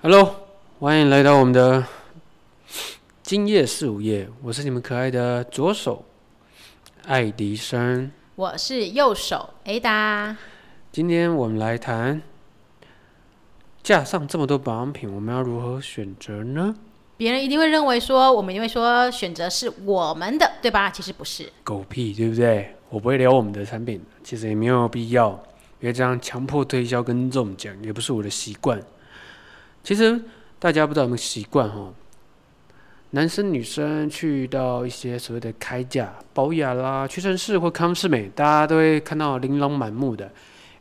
Hello，欢迎来到我们的今夜四午夜，我是你们可爱的左手爱迪生。我是右手 Ada。今天我们来谈，架上这么多保养品，我们要如何选择呢？别人一定会认为说，我们一定会说选择是我们的，对吧？其实不是。狗屁，对不对？我不会聊我们的产品，其实也没有必要，因为这样强迫推销跟这种讲，也不是我的习惯。其实大家不知道有没有习惯哈？男生女生去到一些所谓的开价、保养啦、屈臣氏或康士美，大家都会看到琳琅满目的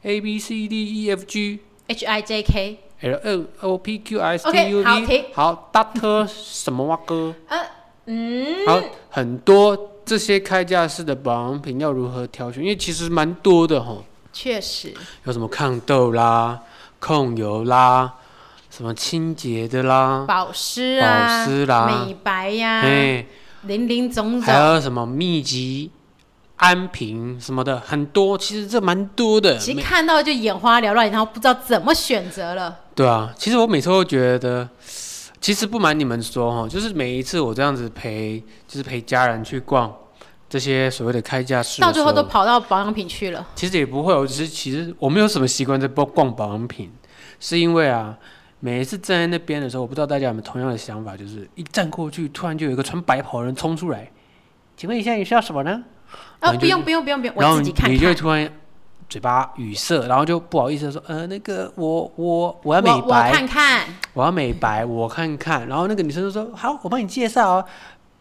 A B C D E F G H I J K L N O P Q S OK，T U V，好，Doctor 什么哇哥？呃，嗯，好，很多这些开价式的保养品要如何挑选？因为其实蛮多的哈，确实，有什么抗痘啦、控油啦，什么清洁的啦，保湿啊，保湿啦美白呀、哎、林林总还总。有什么秘籍、安瓶什么的，很多，其实这蛮多的。其实看到就眼花缭乱，然后不知道怎么选择了。对啊，其实我每次都觉得，其实不瞒你们说哈，就是每一次我这样子陪，就是陪家人去逛这些所谓的开价市的时候，到最后都跑到保养品去了。其实也不会，我只是其实我没有什么习惯在逛逛保养品，是因为啊，每一次站在那边的时候，我不知道大家有没有同样的想法，就是一站过去，突然就有一个穿白袍的人冲出来，请问一下你需要什么呢？不用不用不用不用，然后我自己看你就会。突然嘴巴语塞，然后就不好意思地说，呃，那个我我我要美我我白，看看，我要美白，我看看。然后那个女生就说：“好，我帮你介绍哦，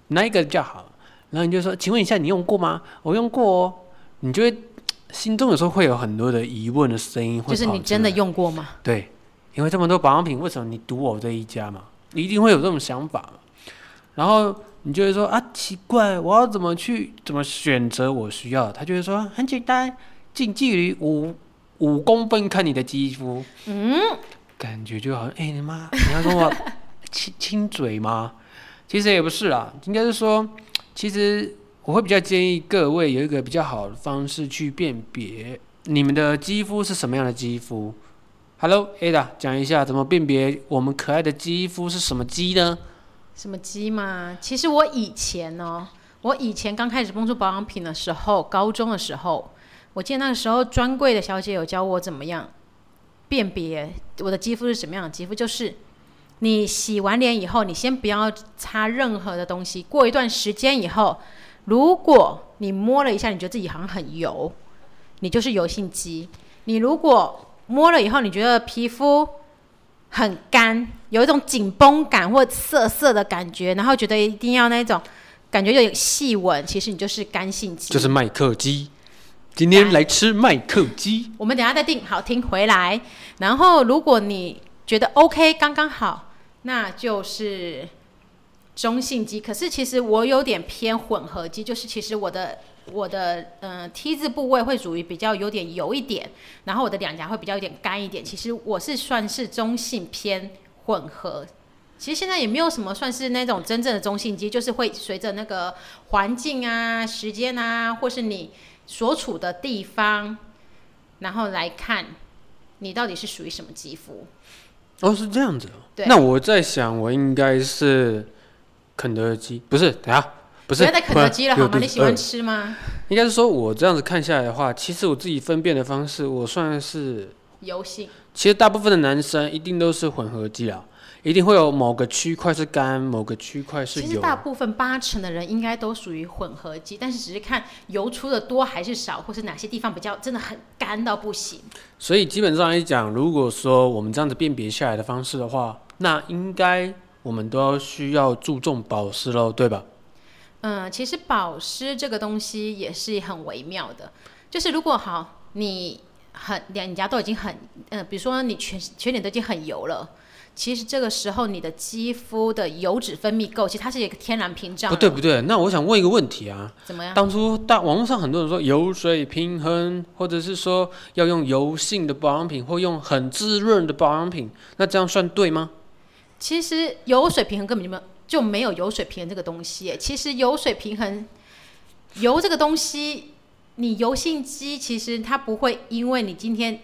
哪一个比较好？”然后你就说：“请问一下，你用过吗？我用过哦。”你就会心中有时候会有很多的疑问的声音会就是你真的用过吗？对，因为这么多保养品，为什么你赌我这一家嘛？你一定会有这种想法嘛。然后你就会说啊，奇怪，我要怎么去怎么选择我需要？他就会说很简单，近距离五五公分看你的肌肤，嗯，感觉就好像哎、你妈，你要跟我亲亲嘴吗？其实也不是啦，应该是说，其实我会比较建议各位有一个比较好的方式去辨别你们的肌肤是什么样的肌肤。Hello Ada，讲一下怎么辨别我们可爱的肌肤是什么肌呢？什么肌嘛？其实我以前呢，我以前刚开始碰触保养品的时候，高中的时候，我记得那个时候专柜的小姐有教我怎么样辨别我的肌肤是什么样的肌肤，就是你洗完脸以后，你先不要擦任何的东西，过一段时间以后，如果你摸了一下，你觉得自己好像很油，你就是油性肌。你如果摸了以后，你觉得皮肤很干，有一种紧绷感或涩涩的感觉，然后觉得一定要那种感觉有点细纹，其实你就是干性肌。就是麦克鸡。今天来吃麦克鸡。我们等下再定好听回来。然后如果你觉得 OK 刚刚好，那就是中性肌。可是其实我有点偏混合肌，就是其实我的我的呃 T 字部位会属于比较有点油一点，然后我的两颊会比较有点干一点。其实我是算是中性偏混合。其实现在也没有什么算是那种真正的中性肌，就是会随着那个环境啊、时间啊，或是你所处的地方，然后来看你到底是属于什么肌肤。哦，是这样子哦。对那我在想，我应该是肯德基，不是？等下，不是。要再肯德基了好吗？你喜欢吃吗？应该是说，我这样子看下来的话，其实我自己分辨的方式，我算是，油性，其实大部分的男生一定都是混合肌啊，一定会有某个区块是干，某个区块是油。其实大部分八成的人应该都属于混合肌，但是只是看油出的多还是少，或是哪些地方比较真的很干到不行。所以基本上来讲，如果说我们这样子辨别下来的方式的话，那应该我们都要需要注重保湿喽，对吧？嗯，其实保湿这个东西也是很微妙的，就是如果好你很脸颊都已经很，呃，比如说你全全脸都已经很油了。其实这个时候，你的肌肤的油脂分泌够，其实它是一个天然屏障。不对不对，那我想问一个问题啊，怎么样？当初大网络上很多人说油水平衡，或者是说要用油性的保养品，或用很滋润的保养品，那这样算对吗？其实油水平衡根本就没有就没有油水平衡这个东西。其实油水平衡，油这个东西，你油性肌其实它不会因为你今天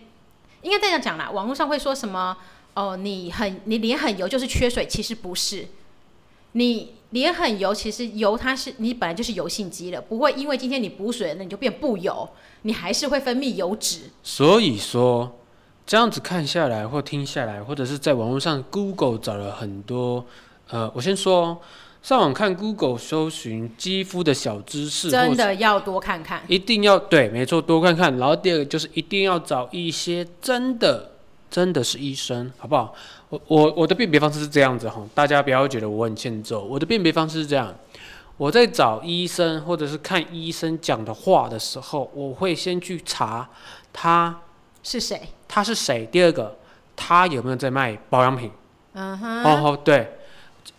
应该这样讲啦，网络上会说什么哦，你很你脸很油就是缺水，其实不是。你脸很油，其实油它是你本来就是油性肌了，不会因为今天你补水了，那你就变不油，你还是会分泌油脂。所以说，这样子看下来或听下来，或者是在网络上 Google 找了很多，呃，我先说哦，上网看 Google 搜寻肌肤的小知识，真的要多看看。一定要对，没错，多看看。然后第二个就是一定要找一些真的真的是医生，好不好？我我我的辨别方式是这样子哈，大家不要觉得我很欠揍。我的辨别方式是这样，我在找医生或者是看医生讲的话的时候，我会先去查他是谁？他是谁。第二个，他有没有在卖保养品？嗯哼，哦哦，对，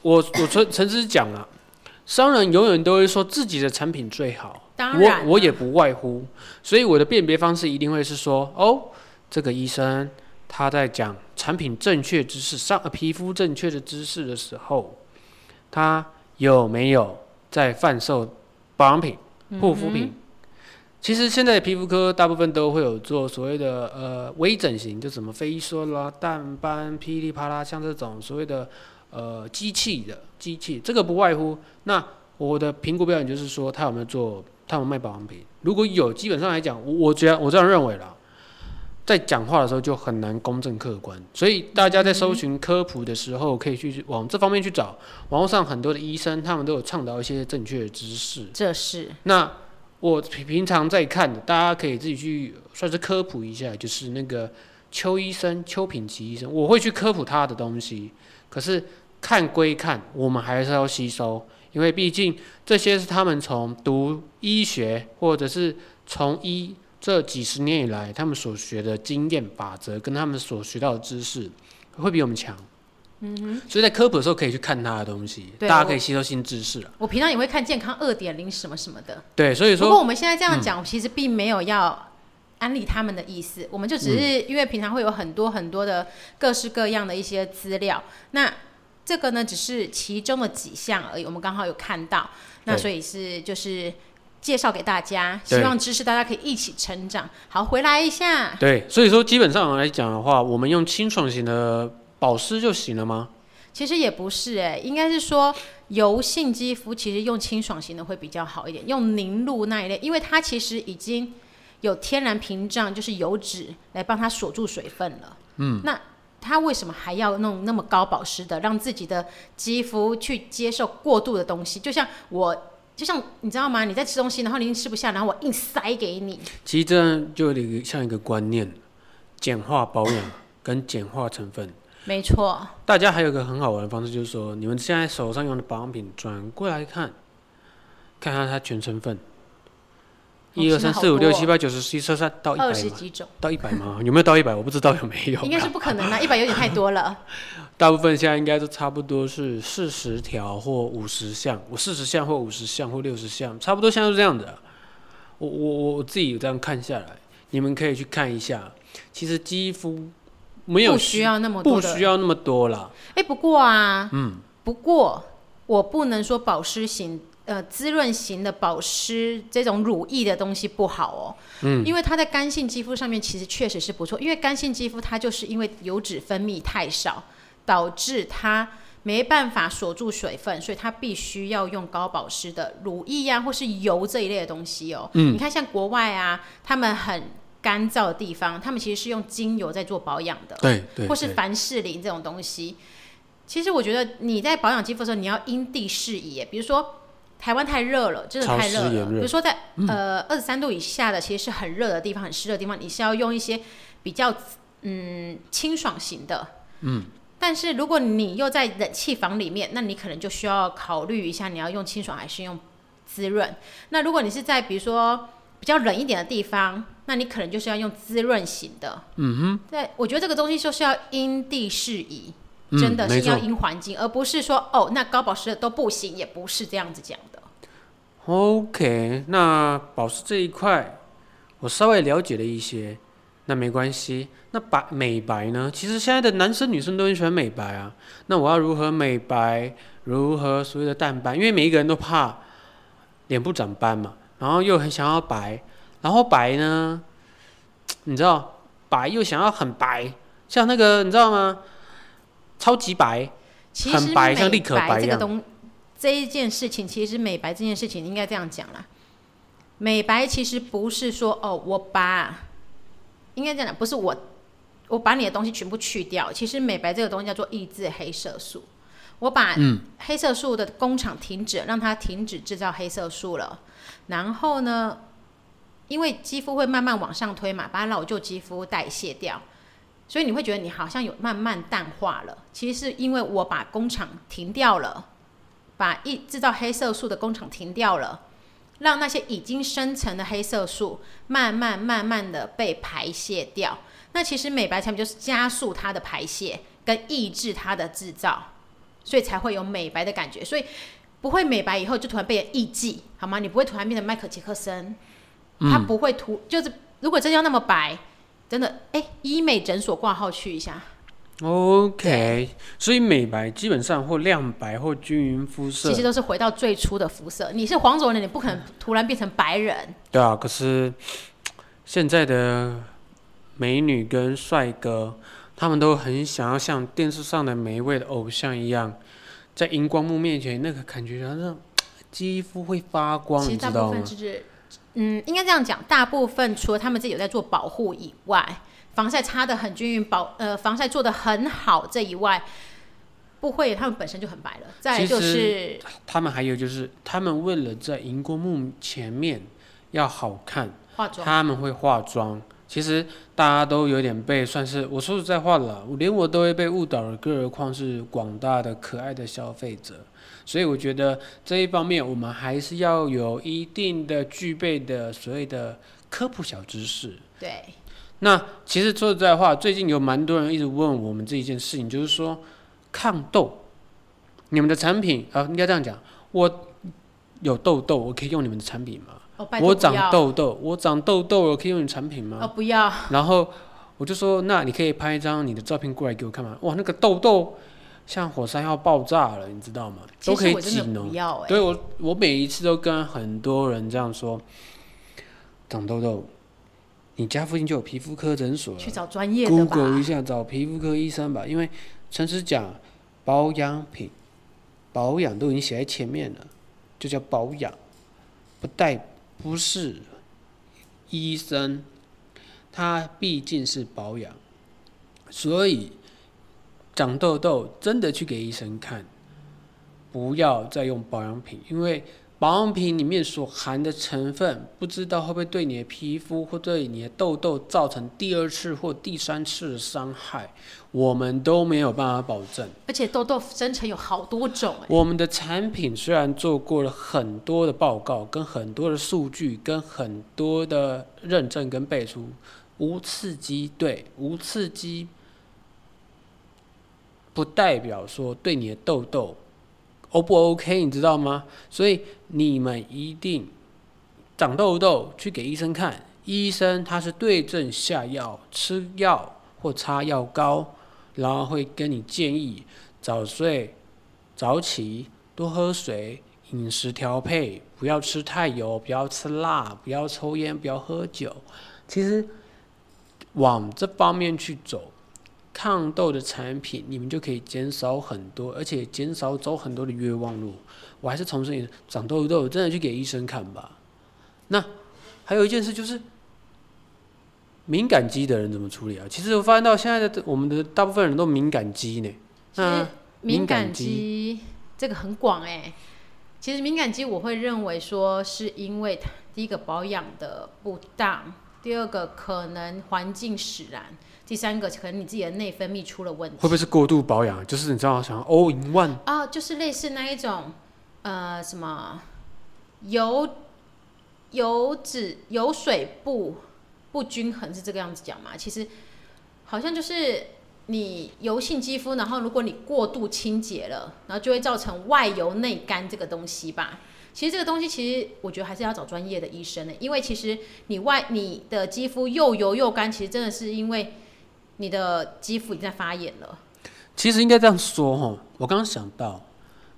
我我曾曾经讲啊，商人永远都会说自己的产品最好。当然我我也不外乎，所以我的辨别方式一定会是说，哦，这个医生他在讲产品正确知识、上呃皮肤正确的知识的时候，他有没有在贩售保养品、护肤品？其实现在皮肤科大部分都会有做所谓的呃微整形，就什么飞梭啦、淡斑、噼里啪啦，像这种所谓的呃机器的机器，这个不外乎那我的评估标准就是说他有没有做，他有没有卖保养品。如果有，基本上来讲，我我觉得我这样认为啦，在讲话的时候就很难公正客观，所以大家在搜寻科普的时候，可以去往这方面去找。网络上很多的医生，他们都有倡导一些正确的知识。这是那我平平常在看的，大家可以自己去算是科普一下，就是那个邱医生、邱品奇医生，我会去科普他的东西。可是看归看，我们还是要吸收，因为毕竟这些是他们从读医学或者是从医这几十年以来，他们所学的经验法则跟他们所学到的知识，会比我们强。嗯哼，所以在科普的时候可以去看他的东西，大家可以吸收新知识啊。我平常也会看健康二点零什么什么的。对，所以说不过我们现在这样讲，其实并没有要安利他们的意思，我们就只是因为平常会有很多很多的各式各样的一些资料，那这个呢只是其中的几项而已，我们刚好有看到，那所以是就是介绍给大家，希望知识大家可以一起成长。好，回来一下，对，所以说基本上来讲的话，我们用清爽型的保湿就行了吗？其实也不是哎、应该是说油性肌肤其实用清爽型的会比较好一点，用凝露那一类，因为它其实已经有天然屏障，就是油脂来帮它锁住水分了。嗯，那它为什么还要弄那么高保湿的，让自己的肌肤去接受过度的东西？就像我。就像你知道吗？你在吃东西，然后你吃不下，然后我硬塞给你，其实这样就有点像一个观念，简化保养跟简化成分。没错，大家还有一个很好玩的方式，就是说，你们现在手上用的保养品转过来看，看看它全成分，一二三四五六七八九十十一十二三到一百二十吗？几种，到一百吗？有没有到一百？我不知道有没有。应该是不可能啦，一百有点太多了。大部分现在应该都差不多是四十条或五十项，我四十项或五十项或六十项，差不多现在是这样的。我我我我自己有这样看下来，你们可以去看一下。其实肌肤没有不需要那么多不需要那么多啦。哎、不过啊，嗯，不过我不能说保湿型、呃滋润型的保湿这种乳液的东西不好哦，嗯，因为它在干性肌肤上面其实确实是不错，因为干性肌肤它就是因为油脂分泌太少，导致它没办法锁住水分，所以它必须要用高保湿的乳液啊，或是油这一类的东西哦。嗯，你看像国外啊，他们很干燥的地方，他们其实是用精油在做保养的。对对或是凡士林这种东西。其实我觉得你在保养肌肤的时候，你要因地适宜。比如说台湾太热了，真的太热了。比如说在、呃二十三度以下的，其实是很热的地方、很湿的地方，你是要用一些比较嗯清爽型的。嗯。但是如果你又在冷气房里面，那你可能就需要考虑一下，你要用清爽还是用滋润。那如果你是在比如说比较冷一点的地方，那你可能就是要用滋润型的。嗯哼，对，我觉得这个东西就是要因地适宜，嗯真的是要因环境，而不是说哦，那高保湿的都不行，也不是这样子讲的。OK，那保湿这一块我稍微了解了一些，那没关系。那白美白呢？其实现在的男生女生都很喜欢美白啊。那我要如何美白？如何所谓的淡斑？因为每一个人都怕脸部长斑嘛，然后又很想要白，然后白呢，你知道白又想要很白，像那个你知道吗？超级白，很白像立可白一样白这一件事情，其实美白这件事情应该这样讲啦。美白其实不是说哦，我把应该这样讲，不是我我把你的东西全部去掉。其实美白这个东西叫做抑制黑色素。我把嗯黑色素的工厂停止，让它停止制造黑色素了。然后呢，因为肌肤会慢慢往上推嘛，把老旧肌肤代谢掉，所以你会觉得你好像有慢慢淡化了。其实是因为我把工厂停掉了，把一制造黑色素的工厂停掉了，让那些已经生成的黑色素慢慢慢慢的被排泄掉。那其实美白产品就是加速它的排泄，跟抑制它的制造，所以才会有美白的感觉。所以不会美白以后就突然变成艺妓，好吗？你不会突然变成迈克杰克森，他不会涂就是如果真要那么白，真的哎、医美诊所挂号去一下。OK，所以美白基本上或亮白或均匀肤色其，实都是回到最初的肤色。你是黄种人，你不可能突然变成白人。对啊。可是现在的美女跟帅哥，他们都很想要像电视上的每一位的偶像一样，在荧光幕面前那个感觉，好像肌肤会发光，其实大你知道吗部分？就是，嗯，应该这样讲，大部分除了他们自己有在做保护以外，防晒擦的很均匀，保呃防晒做的很好这以外，不会，他们本身就很白了。再就是他们还有就是，他们为了在荧光幕前面要好看，化妆，他们会化妆。其实大家都有点被算是，我说实在话了，我连我都会被误导了，更何况是广大的可爱的消费者。所以我觉得这一方面，我们还是要有一定的具备的所谓的科普小知识。对，那其实说实在话，最近有蛮多人一直问我们这一件事情，就是说抗痘，你们的产品啊、应该这样讲，我有痘痘，我可以用你们的产品吗？哦，我长，痘痘，我长痘痘，我可以用你产品吗？哦，不要，然后我就说，那你可以拍一张你的照片过来给我看吗？哇，那个痘痘像火山要爆炸了，你知道吗？都可以挤脓不。要哎、对我，我每一次都跟很多人这样说，长痘痘，你家附近就有皮肤科诊所去找专业的吧。，Google 一下找皮肤科医生吧，因为诚实讲，保养品保养都已经写在前面了，就叫保养，不带不是医生，他毕竟是保养，所以长痘痘真的去给医生看，不要再用保养品，因为保养品里面所含的成分，不知道会不会对你的皮肤或对你的痘痘造成第二次或第三次的伤害，我们都没有办法保证。而且痘痘生成有好多种哎、我们的产品虽然做过了很多的报告、跟很多的数据、跟很多的认证跟背书，无刺激对无刺激，不代表说对你的痘痘 O 不 OK，你知道吗？所以你们一定长痘痘去给医生看，医生他是对症下药，吃药或擦药膏，然后会跟你建议早睡。早起，多喝水，饮食调配，不要吃太油，不要吃辣，不要抽烟，不要喝酒。其实往这方面去走，抗痘的产品，你们就可以减少很多，而且减少走很多的冤枉路。我还是重申一次，长痘痘真的去给医生看吧。那还有一件事就是，敏感肌的人怎么处理啊？其实我发现到现在的我们的大部分人都敏感肌呢。那敏敏感感肌这个很广哎、其实敏感肌我会认为说是因为它第一个保养的不当，第二个可能环境使然，第三个可能你自己的内分泌出了问题。会不会是过度保养？就是你知道，想 all in one，啊，就是类似那一种，呃，什么油油脂油水不不均衡是这个样子讲吗？其实好像就是你油性肌肤，然后如果你过度清洁了，然后就会造成外油内干这个东西吧。其实这个东西，其实我觉得还是要找专业的医生的，因为其实你外你的肌肤又油又干，其实真的是因为你的肌肤已经在发炎了。其实应该这样说哈。我刚刚想到，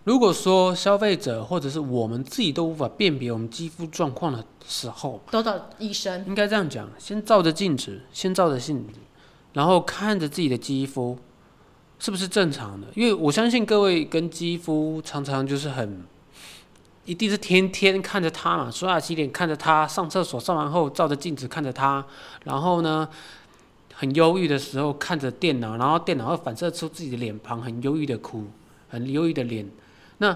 如果说消费者或者是我们自己都无法辨别我们肌肤状况的时候，都找医生，应该这样讲：先照着镜子，先照着镜子，然后看着自己的肌肤，是不是正常的？因为我相信各位跟肌肤常常就是很，一定是天天看着它嘛，刷牙洗脸看着它，上厕所上完后照着镜子看着它，然后呢，很忧郁的时候看着电脑，然后电脑会反射出自己的脸庞，很忧郁的哭，很忧郁的脸。那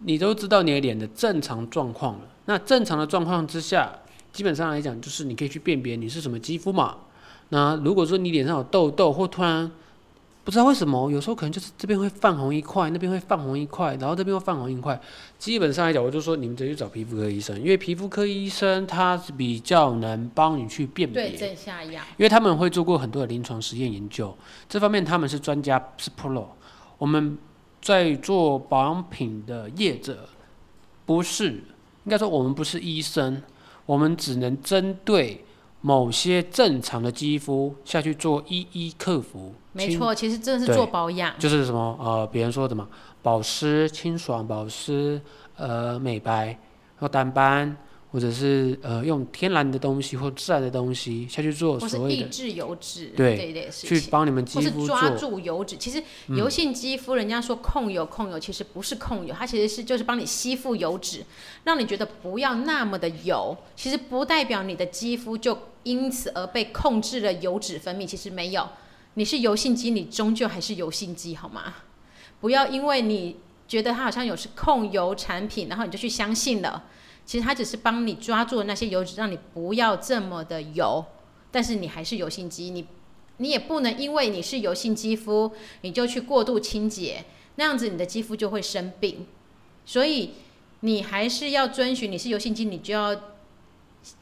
你都知道你的脸的正常状况了。那正常的状况之下，基本上来讲，就是你可以去辨别你是什么肌肤嘛。那如果说你脸上有痘痘，或突然不知道为什么，有时候可能就是这边会泛红一块，那边会泛红一块，然后这边会泛红一块。基本上来讲，我就说你们直接去找皮肤科医生，因为皮肤科医生他是比较能帮你去辨别，对症下药。因为他们会做过很多的临床实验研究，这方面他们是专家，是 pro。我们在做保养品的业者，不是应该说我们不是医生，我们只能针对。某些正常的肌肤下去做一一克服，没错，其实真的是做保养，就是什么呃，别人说什么保湿、清爽、保湿、呃美白或淡斑。或者是呃用天然的东西或自然的东西下去做所谓的抑制油脂对这一类事情，去帮你们肌肤抓住油脂。其实油性肌肤，人家说控油控油，其实不是控油，它其实是就是帮你吸附油脂，让你觉得不要那么的油。其实不代表你的肌肤就因此而被控制了油脂分泌，其实没有。你是油性肌，你终究还是油性肌，好吗？不要因为你觉得它好像有是控油产品，然后你就去相信了。其实它只是帮你抓住那些油脂，让你不要这么的油，但是你还是油性肌，你你也不能因为你是油性肌肤，你就去过度清洁，那样子你的肌肤就会生病。所以你还是要遵循，你是油性肌，你就要，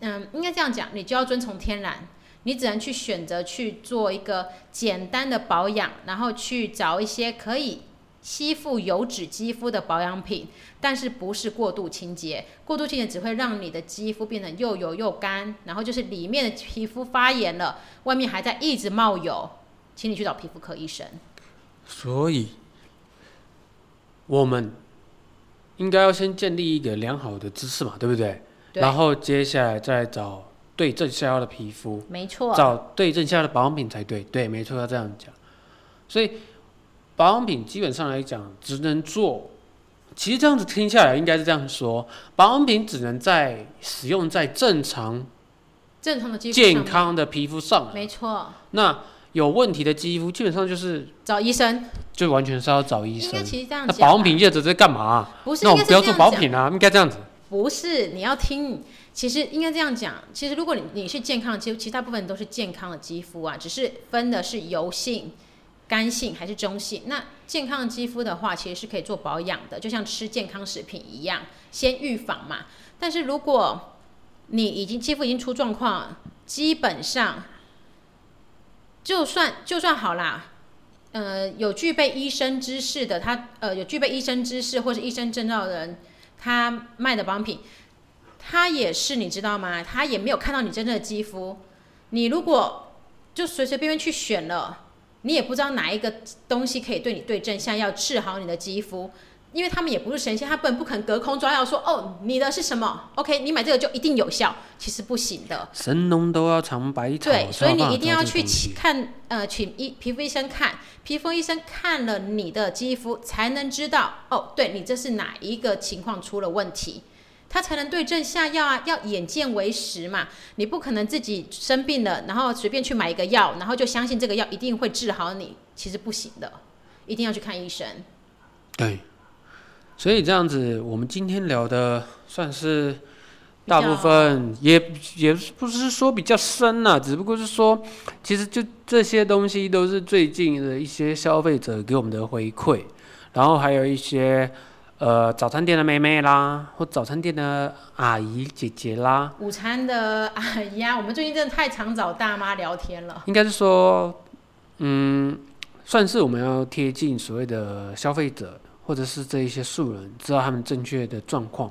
嗯，应该这样讲，你就要遵从天然，你只能去选择去做一个简单的保养，然后去找一些可以。吸附油脂肌肤的保养品，但是不是过度清洁？过度清洁只会让你的肌肤变得又油又干，然后就是里面的皮肤发炎了，外面还在一直冒油，请你去找皮肤科医生。所以，我们应该要先建立一个良好的姿势嘛，对不对？对。然后接下来再找对症下药的皮肤，没错。找对症下药的保养品才对，对，没错，要这样讲。所以。保养品基本上来讲，只能做。其实这样子听下来，应该是这样说：保养品只能在使用在正常、正常的肌肤、健康的皮肤上。没错。那有问题的肌肤，基本上就是找医生。就完全是要找医生。应该其实这样那保养品业者在干嘛？不是，那我们不要做保养品啊，应该这样子。不是，你要听。其实应该这样讲。其实如果你你是健康的肌肤，其实大部分都是健康的肌肤啊，只是分的是油性。干性还是中性？那健康的肌肤的话，其实是可以做保养的，就像吃健康食品一样，先预防嘛。但是如果你已经肌肤已经出状况，基本上就算就算好啦，呃，有具备医生知识的，他呃有具备医生知识或是医生证照的人，他卖的保养品，他也是你知道吗？他也没有看到你真正的肌肤。你如果就随随便便去选了。你也不知道哪一个东西可以对你对症下药，治好你的肌肤，因为他们也不是神仙，他本不肯隔空抓药说哦，你的是什么？OK，你买这个就一定有效，其实不行的。神农都要尝百草。对，所以你一定要去 看，呃，请医皮肤医生看，皮肤医生看了你的肌肤，才能知道哦，对你这是哪一个情况出了问题。他才能对症下药啊，要眼见为实嘛。你不可能自己生病了，然后随便去买一个药，然后就相信这个药一定会治好你，其实不行的，一定要去看医生。对，所以这样子，我们今天聊的算是大部分，也也不是说比较深呐，只不过是说，其实就这些东西都是最近的一些消费者给我们的回馈，然后还有一些。呃，早餐店的妹妹啦，或早餐店的阿姨姐姐啦，午餐的阿姨啊，我们最近真的太常找大妈聊天了。应该是说，嗯，算是我们要贴近所谓的消费者，或者是这一些素人，知道他们正确的状况。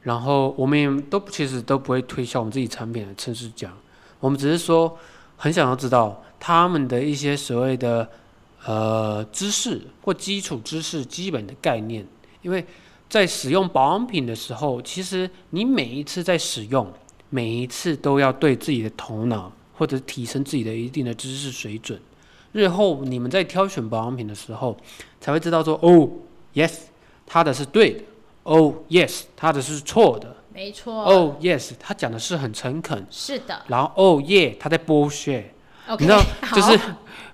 然后我们也都其实都不会推销我们自己产品的城市讲，我们只是说很想要知道他们的一些所谓的呃知识或基础知识、基本的概念。因为在使用保养品的时候，其实你每一次在使用，每一次都要对自己的头脑或者提升自己的一定的知识水准，日后你们在挑选保养品的时候，才会知道说，哦，yes，他的是对的，；oh，yes，他的是错的，没错，Oh，yes，他讲的是很诚恳，是的。然后，oh yeah，，他在剥削。你知道，就是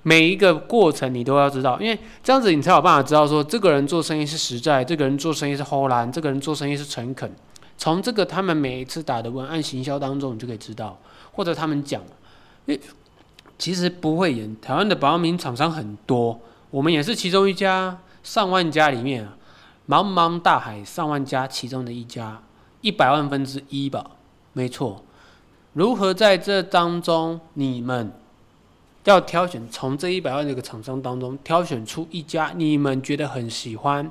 每一个过程你都要知道，因为这样子你才有办法知道说，这个人做生意是实在，这个人做生意是齁烂，这个人做生意是诚恳。从这个他们每一次打的文案行销当中，你就可以知道，或者他们讲，因为其实不会演，台湾的保养品厂商很多，我们也是其中一家，上万家里面啊，茫茫大海上万家其中的一家，一百万分之一吧，没错。如何在这当中，你们要挑选从这一百万这个厂商当中挑选出一家你们觉得很喜欢，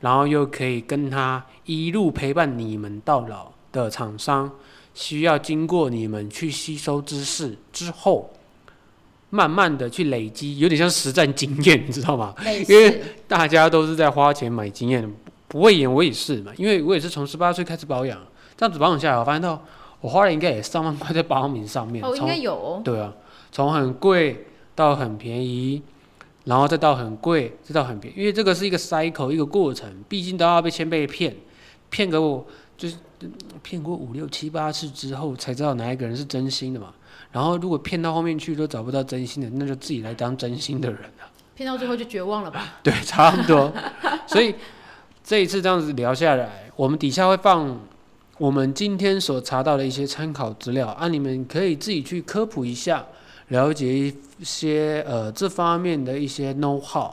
然后又可以跟他一路陪伴你们到老的厂商，需要经过你们去吸收知识之后，慢慢的去累积，有点像实战经验，你知道吗？因为，大家都是在花钱买经验的，不会演我也是嘛，因为我也是从十八岁开始保养，这样子保养下来，我发现到我花了应该也上万块在保养品上面，哦，应从该有哦，对啊，从很贵到很便宜，然后再到很贵，再到很便宜，因为这个是一个 cycle 一个过程，毕竟都要被先被骗，骗给我就是嗯骗过五六七八次之后，才知道哪一个人是真心的嘛。然后如果骗到后面去都找不到真心的，那就自己来当真心的人啊。骗到最后就绝望了吧？对，差不多。所以这一次这样子聊下来，我们底下会放我们今天所查到的一些参考资料啊，你们可以自己去科普一下，了解一些呃这方面的一些 know how，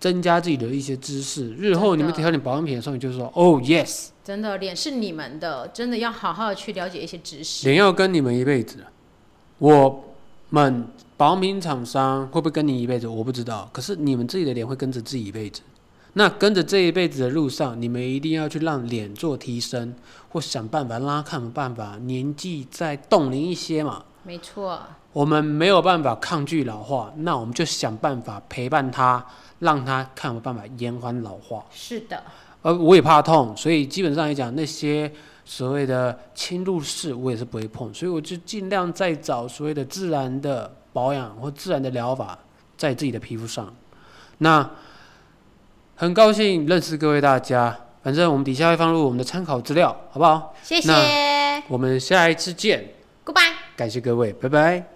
增加自己的一些知识。日后你们挑选保养品的时候，你就说哦 yes，真的，脸是你们的，真的要好好的去了解一些知识。脸要跟你们一辈子。我们保养品厂商会不会跟你一辈子？我不知道。可是你们自己的脸会跟着自己一辈子。那跟着这一辈子的路上，你们一定要去让脸做提升，或想办法让他看有办法年纪再冻龄一些嘛。没错，我们没有办法抗拒老化，那我们就想办法陪伴他，让他看有办法延缓老化。是的，而我也怕痛，所以基本上来讲，那些所谓的侵入式我也是不会碰，所以我就尽量在找所谓的自然的保养或自然的疗法在自己的皮肤上。那很高兴认识各位大家，反正我们底下会放入我们的参考资料，好不好？谢谢我们下一次见，，Goodbye。感谢各位，拜拜。